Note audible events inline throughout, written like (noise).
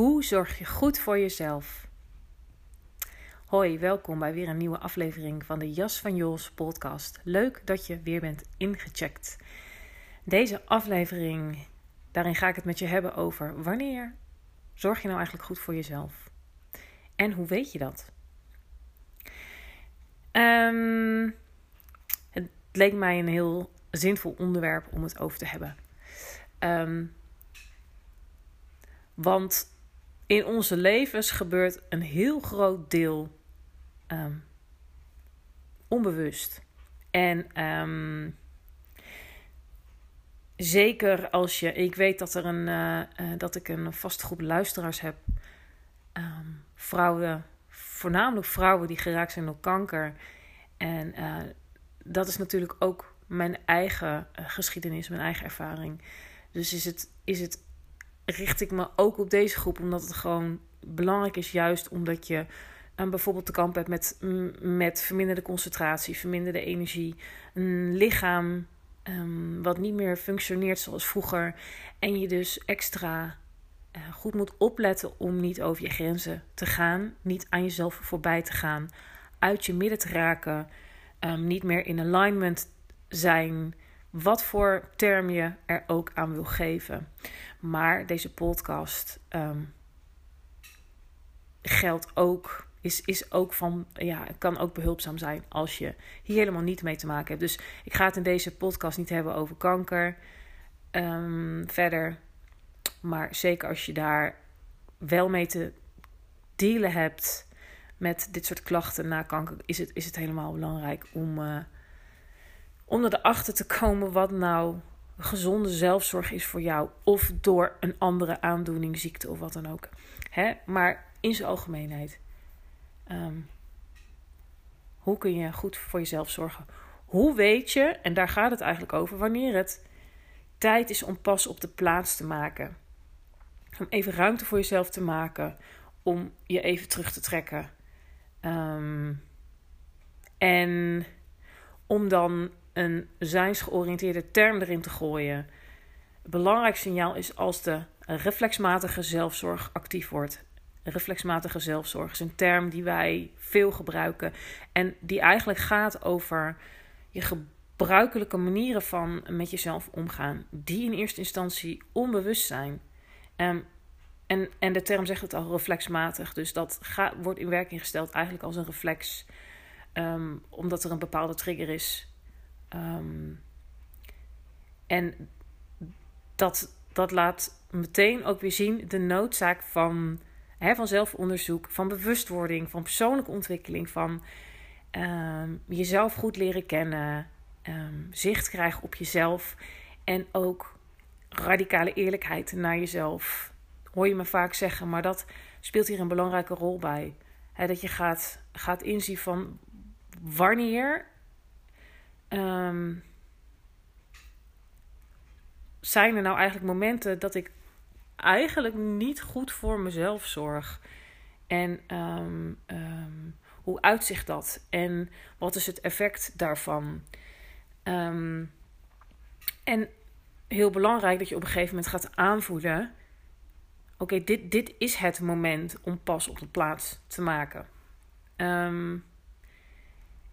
Hoe zorg je goed voor jezelf? Hoi, welkom bij weer een nieuwe aflevering van de Jas van Jos podcast. Leuk dat je weer bent ingecheckt. Deze aflevering, daarin ga ik het met je hebben over wanneer zorg je nou eigenlijk goed voor jezelf? En hoe weet je dat? Um, het leek mij een heel zinvol onderwerp om het over te hebben. Um, want in onze levens gebeurt een heel groot deel um, onbewust. En um, zeker als je, ik weet dat, er een, uh, uh, dat ik een vaste groep luisteraars heb, um, vrouwen, voornamelijk vrouwen die geraakt zijn door kanker. En uh, dat is natuurlijk ook mijn eigen geschiedenis, mijn eigen ervaring. Dus is het, is het richt ik me ook op deze groep, omdat het gewoon belangrijk is, juist omdat je um, bijvoorbeeld te kamp hebt met, met verminderde concentratie, verminderde energie, een lichaam um, wat niet meer functioneert zoals vroeger. En je dus extra uh, goed moet opletten om niet over je grenzen te gaan, niet aan jezelf voorbij te gaan, uit je midden te raken, um, niet meer in alignment zijn wat voor term je er ook aan wil geven. Maar deze podcast um, geldt ook, is, is ook van, ja, kan ook behulpzaam zijn als je hier helemaal niet mee te maken hebt. Dus ik ga het in deze podcast niet hebben over kanker um, verder. Maar zeker als je daar wel mee te dealen hebt met dit soort klachten na kanker, is het, is het helemaal belangrijk om. Uh, om erachter te komen wat nou gezonde zelfzorg is voor jou. Of door een andere aandoening, ziekte of wat dan ook. Hè? Maar in zijn algemeenheid. Um, hoe kun je goed voor jezelf zorgen? Hoe weet je, en daar gaat het eigenlijk over, wanneer het tijd is om pas op de plaats te maken. Om even ruimte voor jezelf te maken. Om je even terug te trekken. Um, en om dan een zijnsgeoriënteerde term erin te gooien. Belangrijk signaal is als de reflexmatige zelfzorg actief wordt. Reflexmatige zelfzorg is een term die wij veel gebruiken en die eigenlijk gaat over je gebruikelijke manieren van met jezelf omgaan, die in eerste instantie onbewust zijn. Um, en, en de term zegt het al reflexmatig, dus dat gaat, wordt in werking gesteld eigenlijk als een reflex, um, omdat er een bepaalde trigger is Um, en dat, dat laat meteen ook weer zien de noodzaak van, hè, van zelfonderzoek, van bewustwording, van persoonlijke ontwikkeling, van um, jezelf goed leren kennen, um, zicht krijgen op jezelf en ook radicale eerlijkheid naar jezelf. Hoor je me vaak zeggen, maar dat speelt hier een belangrijke rol bij. dat je gaat, gaat inzien van wanneer um, zijn er nou eigenlijk momenten dat ik eigenlijk niet goed voor mezelf zorg? En um, um, hoe uitzicht dat? En wat is het effect daarvan? en heel belangrijk dat je op een gegeven moment gaat aanvoelen: oké, dit, dit is het moment om pas op de plaats te maken. Um,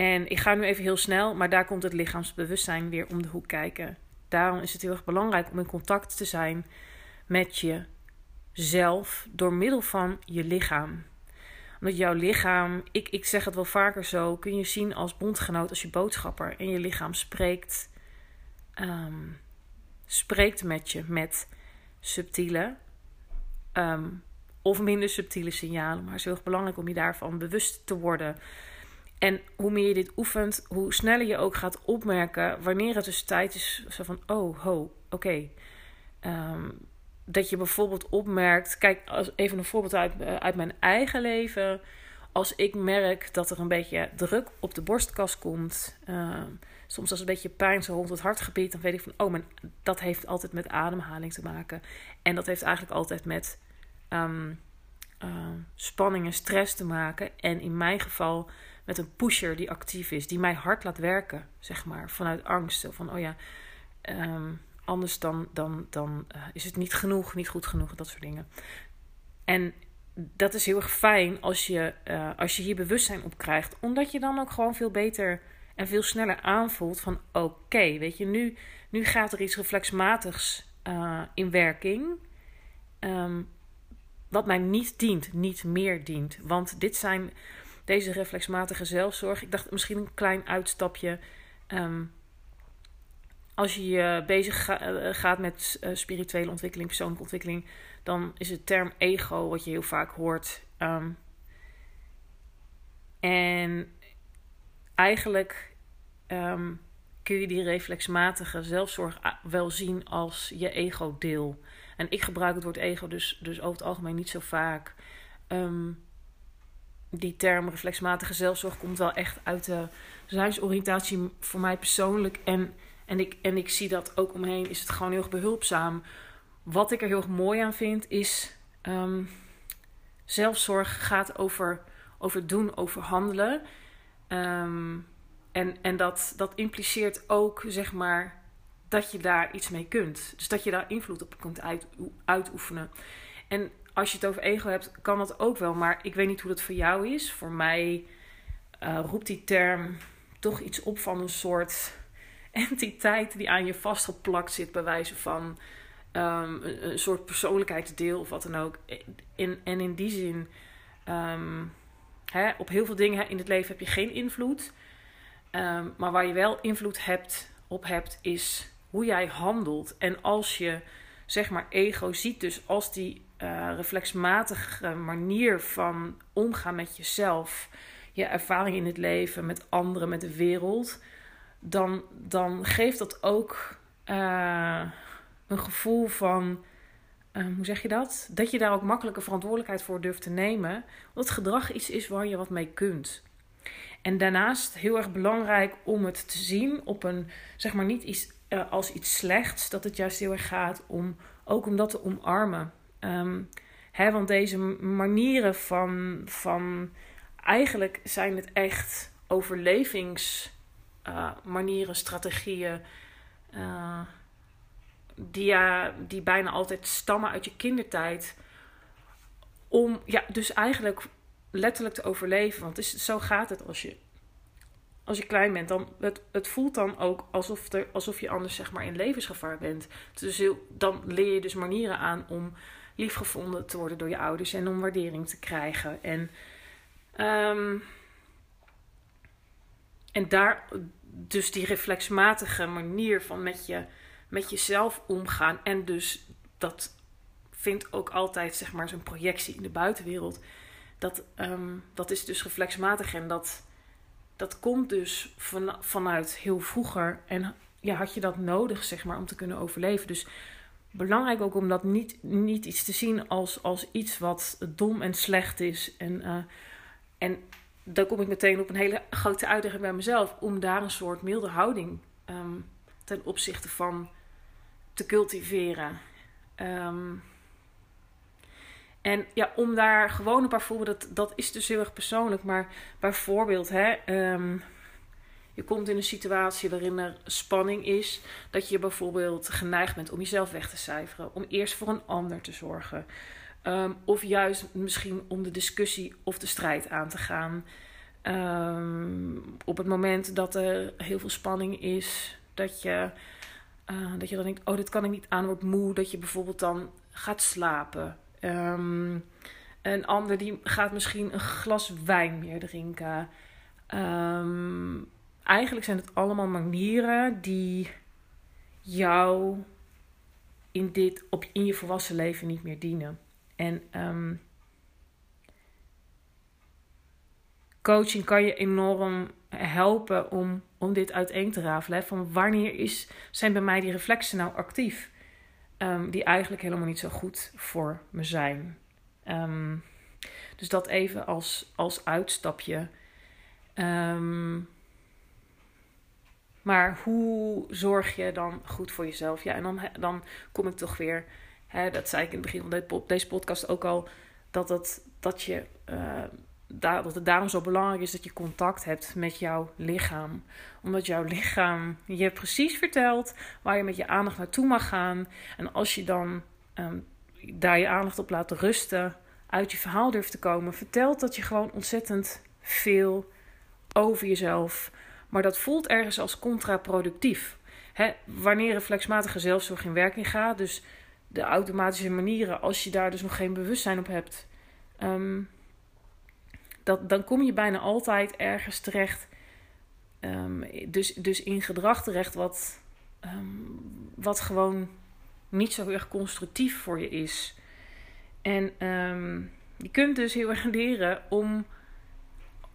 en ik ga nu even heel snel, maar daar komt het lichaamsbewustzijn weer om de hoek kijken. Daarom is het heel erg belangrijk om in contact te zijn met je zelf door middel van je lichaam. Omdat jouw lichaam, ik, ik zeg het wel vaker zo, kun je zien als bondgenoot, als je boodschapper. En je lichaam spreekt, ehm, spreekt met je met subtiele ehm, of minder subtiele signalen. Maar het is heel erg belangrijk om je daarvan bewust te worden. En hoe meer je dit oefent, hoe sneller je ook gaat opmerken wanneer het dus tijd is zo van, oh, ho, oké. Ehm, dat je bijvoorbeeld opmerkt, kijk, als, even een voorbeeld uit, eh, uit mijn eigen leven. Als ik merk dat er een beetje druk op de borstkas komt, uh, soms als een beetje pijn zo rond het hartgebied, dan weet ik van, oh, maar dat heeft altijd met ademhaling te maken. En dat heeft eigenlijk altijd met um, spanning en stress te maken. En in mijn geval met een pusher die actief is, die mij hard laat werken, zeg maar, vanuit angst. Van, oh ja, um, anders dan, dan, dan uh, is het niet genoeg, niet goed genoeg, dat soort dingen. En dat is heel erg fijn als je, uh, als je hier bewustzijn op krijgt, omdat je dan ook gewoon veel beter en veel sneller aanvoelt van oké, weet je, nu, nu gaat er iets reflexmatigs uh, in werking. Um, wat mij niet dient, niet meer dient. Want dit zijn deze reflexmatige zelfzorg. Ik dacht misschien een klein uitstapje. Um, als je je bezig eh, gaat met uh, spirituele ontwikkeling, persoonlijke ontwikkeling, dan is het term ego wat je heel vaak hoort. Um, en eigenlijk um, kun je die reflexmatige zelfzorg wel zien als je ego-deel. En ik gebruik het woord ego dus, dus over het algemeen niet zo vaak. Die term reflexmatige zelfzorg komt wel echt uit de zijnsoriëntatie voor mij persoonlijk. En, en, ik, en ik zie dat ook omheen, is het gewoon heel erg behulpzaam. Wat ik er heel erg mooi aan vind, is um, zelfzorg gaat over, over doen, over handelen. Um, en en dat, dat impliceert ook, zeg maar, dat je daar iets mee kunt. Dus dat je daar invloed op kunt uit, uitoefenen. En als je het over ego hebt, kan dat ook wel. Maar ik weet niet hoe dat voor jou is. Voor mij uh, roept die term toch iets op van een soort (laughs) entiteit die aan je vastgeplakt zit, bij wijze van um, een, soort persoonlijkheidsdeel of wat dan ook. In, en in die zin, um, hè, op heel veel dingen in het leven heb je geen invloed. Um, maar waar je wel invloed hebt, op hebt, is hoe jij handelt. En als je, zeg maar, ego ziet, dus als die uh, reflexmatige manier van omgaan met jezelf, je ervaring in het leven, met anderen, met de wereld, dan, dan geeft dat ook uh, een gevoel van. Uh, hoe zeg je dat? Dat je daar ook makkelijke verantwoordelijkheid voor durft te nemen. Omdat gedrag iets is waar je wat mee kunt. En daarnaast heel erg belangrijk om het te zien op een, zeg maar niet iets, als iets slechts. Dat het juist heel erg gaat om ook om dat te omarmen. Um, hè, want deze manieren van, van. Eigenlijk zijn het echt overlevingsmanieren, uh, strategieën. Uh, die, ja, die bijna altijd stammen uit je kindertijd. Om ja, dus eigenlijk letterlijk te overleven. Want is, zo gaat het als je, als je klein bent. Dan, het, het voelt dan ook alsof, er, alsof je anders zeg maar, in levensgevaar bent. Dus dan leer je dus manieren aan om liefgevonden te worden door je ouders en om waardering te krijgen. En, um, en daar dus die reflexmatige manier van met, je, met jezelf omgaan. En dus dat vindt ook altijd zeg maar zijn projectie in de buitenwereld. Dat, um, dat is dus reflexmatig en dat, dat komt dus van, vanuit heel vroeger. En ja, had je dat nodig, zeg maar, om te kunnen overleven. Dus belangrijk ook om dat niet, niet iets te zien als, als iets wat dom en slecht is. En, uh, en dan kom ik meteen op een hele grote uitdaging bij mezelf. Om daar een soort milde houding um, ten opzichte van te cultiveren. Um, en ja, om daar gewoon een paar voorbeelden, dat, dat is dus heel erg persoonlijk. Maar bijvoorbeeld, hè, um, je komt in een situatie waarin er spanning is, dat je bijvoorbeeld geneigd bent om jezelf weg te cijferen, om eerst voor een ander te zorgen. Um, of juist misschien om de discussie of de strijd aan te gaan. Um, op het moment dat er heel veel spanning is, dat je, uh, dat je dan denkt: Oh, dit kan ik niet aan, wordt moe. Dat je bijvoorbeeld dan gaat slapen. Ehm, een ander die gaat misschien een glas wijn meer drinken. Ehm, eigenlijk zijn het allemaal manieren die jou in, dit, op, in je volwassen leven niet meer dienen. En ehm, coaching kan je enorm helpen om, om dit uiteen te rafelen. Van wanneer is, zijn bij mij die reflexen nou actief? Um, die eigenlijk helemaal niet zo goed voor me zijn. Um, dus dat even als, als uitstapje. Maar hoe zorg je dan goed voor jezelf? Ja, en dan, dan kom ik toch weer, hè, dat zei ik in het begin van deze podcast ook al, dat, het, dat, je, uh, dat het daarom zo belangrijk is dat je contact hebt met jouw lichaam. Omdat jouw lichaam je precies vertelt waar je met je aandacht naartoe mag gaan. En als je dan um, daar je aandacht op laat rusten, uit je verhaal durft te komen, vertelt dat je gewoon ontzettend veel over jezelf maar dat voelt ergens als contraproductief. Hè, wanneer reflexmatige zelfzorg in werking gaat, dus de automatische manieren, als je daar dus nog geen bewustzijn op hebt, um, dat, dan kom je bijna altijd ergens terecht. Um, dus, dus in gedrag terecht wat, um, wat gewoon niet zo erg constructief voor je is. En je kunt dus heel erg leren om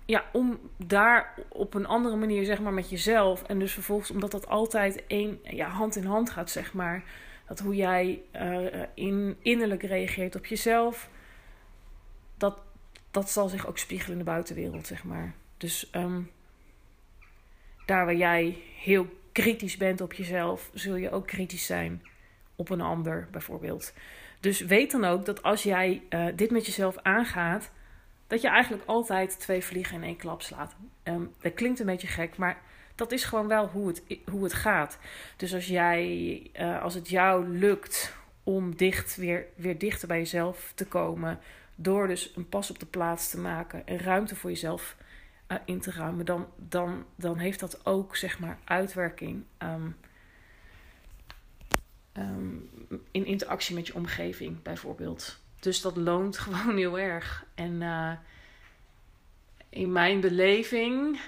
ja, om daar op een andere manier, zeg maar, met jezelf. En dus vervolgens, omdat dat altijd één, ja, hand in hand gaat, zeg maar. Dat hoe jij uh, in, innerlijk reageert op jezelf. Dat, dat zal zich ook spiegelen in de buitenwereld, zeg maar. Dus um, daar waar jij heel kritisch bent op jezelf, zul je ook kritisch zijn op een ander, bijvoorbeeld. Dus weet dan ook dat als jij uh, dit met jezelf aangaat dat je eigenlijk altijd twee vliegen in één klap slaat. Um, dat klinkt een beetje gek, maar dat is gewoon wel hoe het, hoe het gaat. Dus als jij, uh, als het jou lukt om dicht, weer, weer dichter bij jezelf te komen, door dus een pas op de plaats te maken en ruimte voor jezelf uh, in te ruimen, dan, dan, dan heeft dat ook zeg maar uitwerking um, um, in interactie met je omgeving, bijvoorbeeld. Dus dat loont (laughs) gewoon heel erg. En uh, in mijn beleving,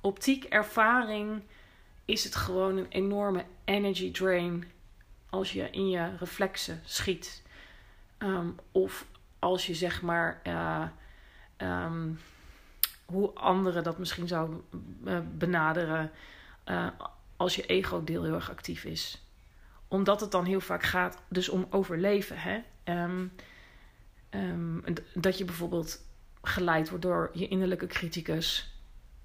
optiek, ervaring, is het gewoon een enorme energy drain als je in je reflexen schiet. Um, of als je zeg maar, uh, um, hoe anderen dat misschien zouden uh, benaderen, als je ego-deel heel erg actief is. Omdat het dan heel vaak gaat dus om overleven. Hè? Um, Um, dat je bijvoorbeeld geleid wordt door je innerlijke criticus.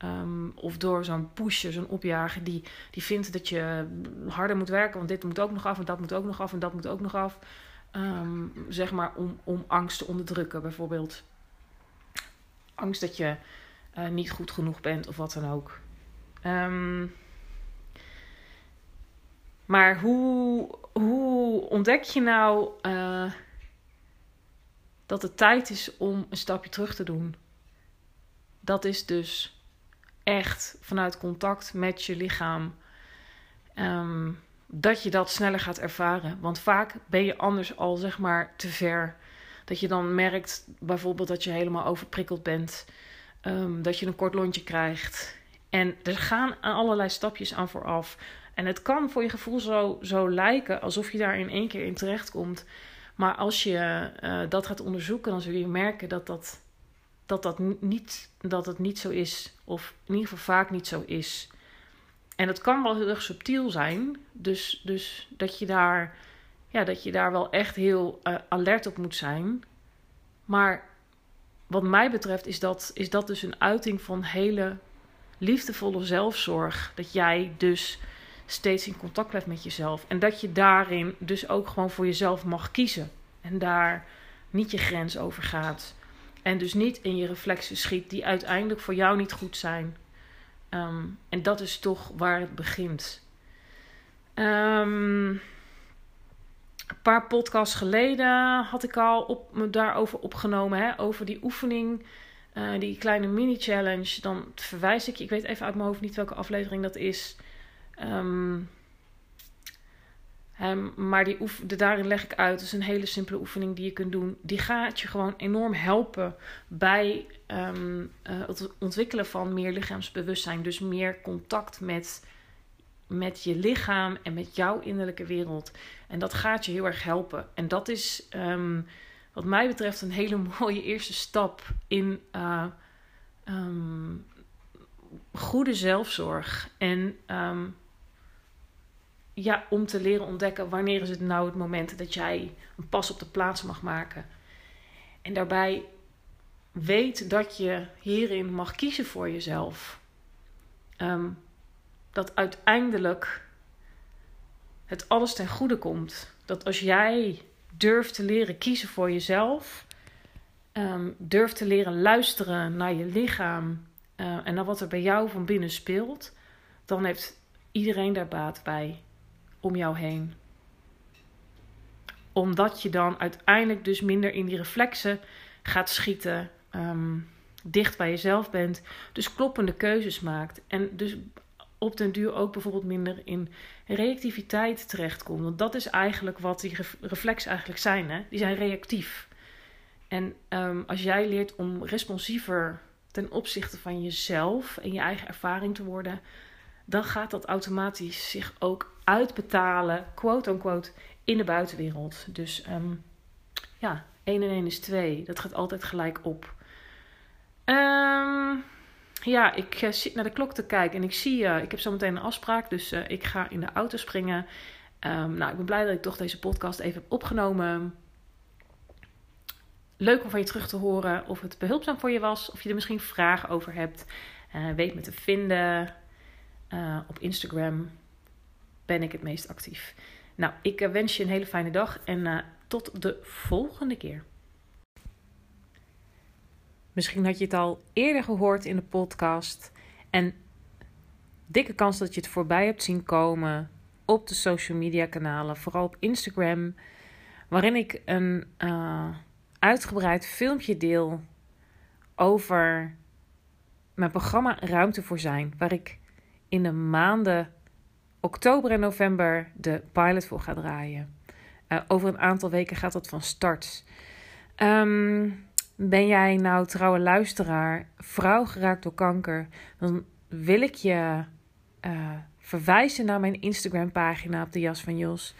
Um, of door zo'n pusher, zo'n opjager die, die vindt dat je harder moet werken, want dit moet ook nog af en dat moet ook nog af en dat moet ook nog af. Um, zeg maar om, om angst te onderdrukken, bijvoorbeeld. Angst dat je uh, niet goed genoeg bent of wat dan ook. Maar hoe, hoe ontdek je nou uh, dat het tijd is om een stapje terug te doen. Dat is dus echt vanuit contact met je lichaam. Um, dat je dat sneller gaat ervaren. Want vaak ben je anders al zeg maar te ver. Dat je dan merkt bijvoorbeeld dat je helemaal overprikkeld bent. Um, dat je een kort lontje krijgt. En er gaan allerlei stapjes aan vooraf. En het kan voor je gevoel zo, zo lijken alsof je daar in één keer in terecht komt. Maar als je uh, dat gaat onderzoeken, dan zul je merken dat dat, dat, dat, niet, dat het niet zo is. Of in ieder geval vaak niet zo is. En het kan wel heel erg subtiel zijn. Dus, dus dat, je daar, ja, dat je daar wel echt heel uh, alert op moet zijn. Maar wat mij betreft is dat, is dat dus een uiting van hele liefdevolle zelfzorg. Dat jij dus steeds in contact blijft met jezelf. En dat je daarin dus ook gewoon voor jezelf mag kiezen. En daar niet je grens over gaat. En dus niet in je reflexen schiet die uiteindelijk voor jou niet goed zijn. Um, en dat is toch waar het begint. Um, een paar podcasts geleden had ik al op, me daarover opgenomen. Hè, over die oefening, uh, die kleine mini-challenge. Dan verwijs ik je, ik weet even uit mijn hoofd niet welke aflevering dat is. Um, maar die oefen, daarin leg ik uit, dat is een hele simpele oefening die je kunt doen. Die gaat je gewoon enorm helpen bij um, uh, het ontwikkelen van meer lichaamsbewustzijn. Dus meer contact met, met je lichaam en met jouw innerlijke wereld. En dat gaat je heel erg helpen. En dat is um, wat mij betreft een hele (laughs) mooie eerste stap in uh, goede zelfzorg. En ja, om te leren ontdekken wanneer is het nou het moment dat jij een pas op de plaats mag maken. En daarbij weet dat je hierin mag kiezen voor jezelf. Um, dat uiteindelijk het alles ten goede komt. Dat als jij durft te leren kiezen voor jezelf, um, durft te leren luisteren naar je lichaam uh, en naar wat er bij jou van binnen speelt, dan heeft iedereen daar baat bij om jou heen. Omdat je dan uiteindelijk dus minder in die reflexen gaat schieten, um, dicht bij jezelf bent, dus kloppende keuzes maakt. En dus op den duur ook bijvoorbeeld minder in reactiviteit terechtkomt. Want dat is eigenlijk wat die reflexen eigenlijk zijn. Hè? Die zijn reactief. En um, als jij leert om responsiever ten opzichte van jezelf en je eigen ervaring te worden, dan gaat dat automatisch zich ook uitbetalen, quote-unquote, in de buitenwereld. Dus um, ja, 1 en 1 is 2. Dat gaat altijd gelijk op. Um, ja, ik uh, zit naar de klok te kijken en ik zie, uh, ik heb zo meteen een afspraak, dus uh, ik ga in de auto springen. Um, nou, ik ben blij dat ik toch deze podcast even heb opgenomen. Leuk om van je terug te horen of het behulpzaam voor je was, of je er misschien vragen over hebt. weet me te vinden op Instagram ben ik het meest actief. Nou, ik eh, wens je een hele fijne dag en uh, tot de volgende keer. Misschien had je het al eerder gehoord in de podcast. En dikke kans dat je het voorbij hebt zien komen op de social media kanalen, vooral op Instagram, waarin ik een uitgebreid filmpje deel over mijn programma Ruimte voor Zijn, waar ik in de maanden oktober en november de pilot voor ga draaien. Uh, over een aantal weken gaat dat van start. Um, ben jij nou trouwe luisteraar, vrouw geraakt door kanker, dan wil ik je uh, verwijzen naar mijn Instagram pagina op de Jas van Jos.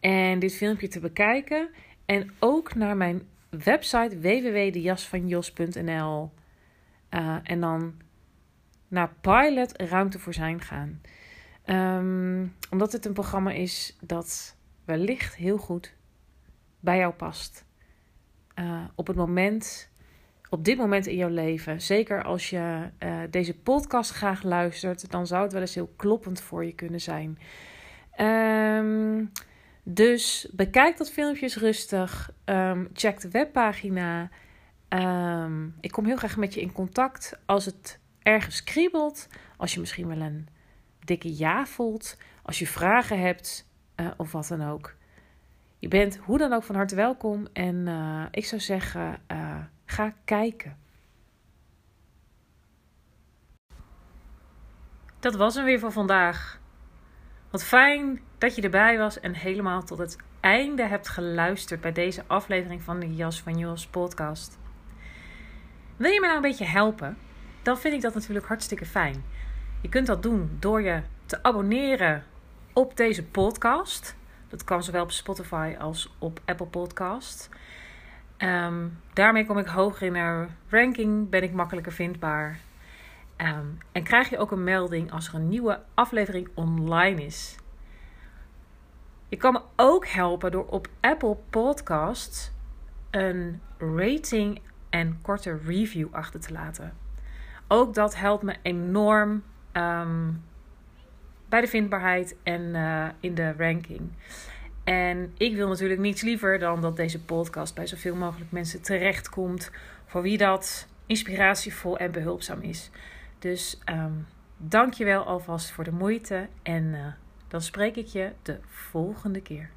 En dit filmpje te bekijken. En ook naar mijn website www.dejasvanjos.nl uh, En dan naar Pilot Ruimte voor Zijn gaan. Um, omdat het een programma is dat wellicht heel goed bij jou past. Uh, op het moment, op dit moment in jouw leven, zeker als je uh, deze podcast graag luistert, dan zou het wel eens heel kloppend voor je kunnen zijn. Um, dus bekijk dat filmpje rustig. Um, check de webpagina. ik kom heel graag met je in contact als het ergens kriebelt. Als je misschien wel een dikke ja voelt, als je vragen hebt uh, of wat dan ook. Je bent hoe dan ook van harte welkom en uh, ik zou zeggen, uh, ga kijken. Dat was hem weer voor vandaag. Wat fijn dat je erbij was en helemaal tot het einde hebt geluisterd bij deze aflevering van de Jas van Jos podcast. Wil je me nou een beetje helpen? Dan vind ik dat natuurlijk hartstikke fijn. Je kunt dat doen door je te abonneren op deze podcast. Dat kan zowel op Spotify als op Apple Podcast. Um, daarmee kom ik hoger in de ranking, ben ik makkelijker vindbaar. Um, en krijg je ook een melding als er een nieuwe aflevering online is. Je kan me ook helpen door op Apple Podcast een rating en korte review achter te laten. Ook dat helpt me enorm um, bij de vindbaarheid en uh, in de ranking. En ik wil natuurlijk niets liever dan dat deze podcast bij zoveel mogelijk mensen terechtkomt. Voor wie dat inspiratievol en behulpzaam is. Dus um, dank je wel alvast voor de moeite. En uh, dan spreek ik je de volgende keer.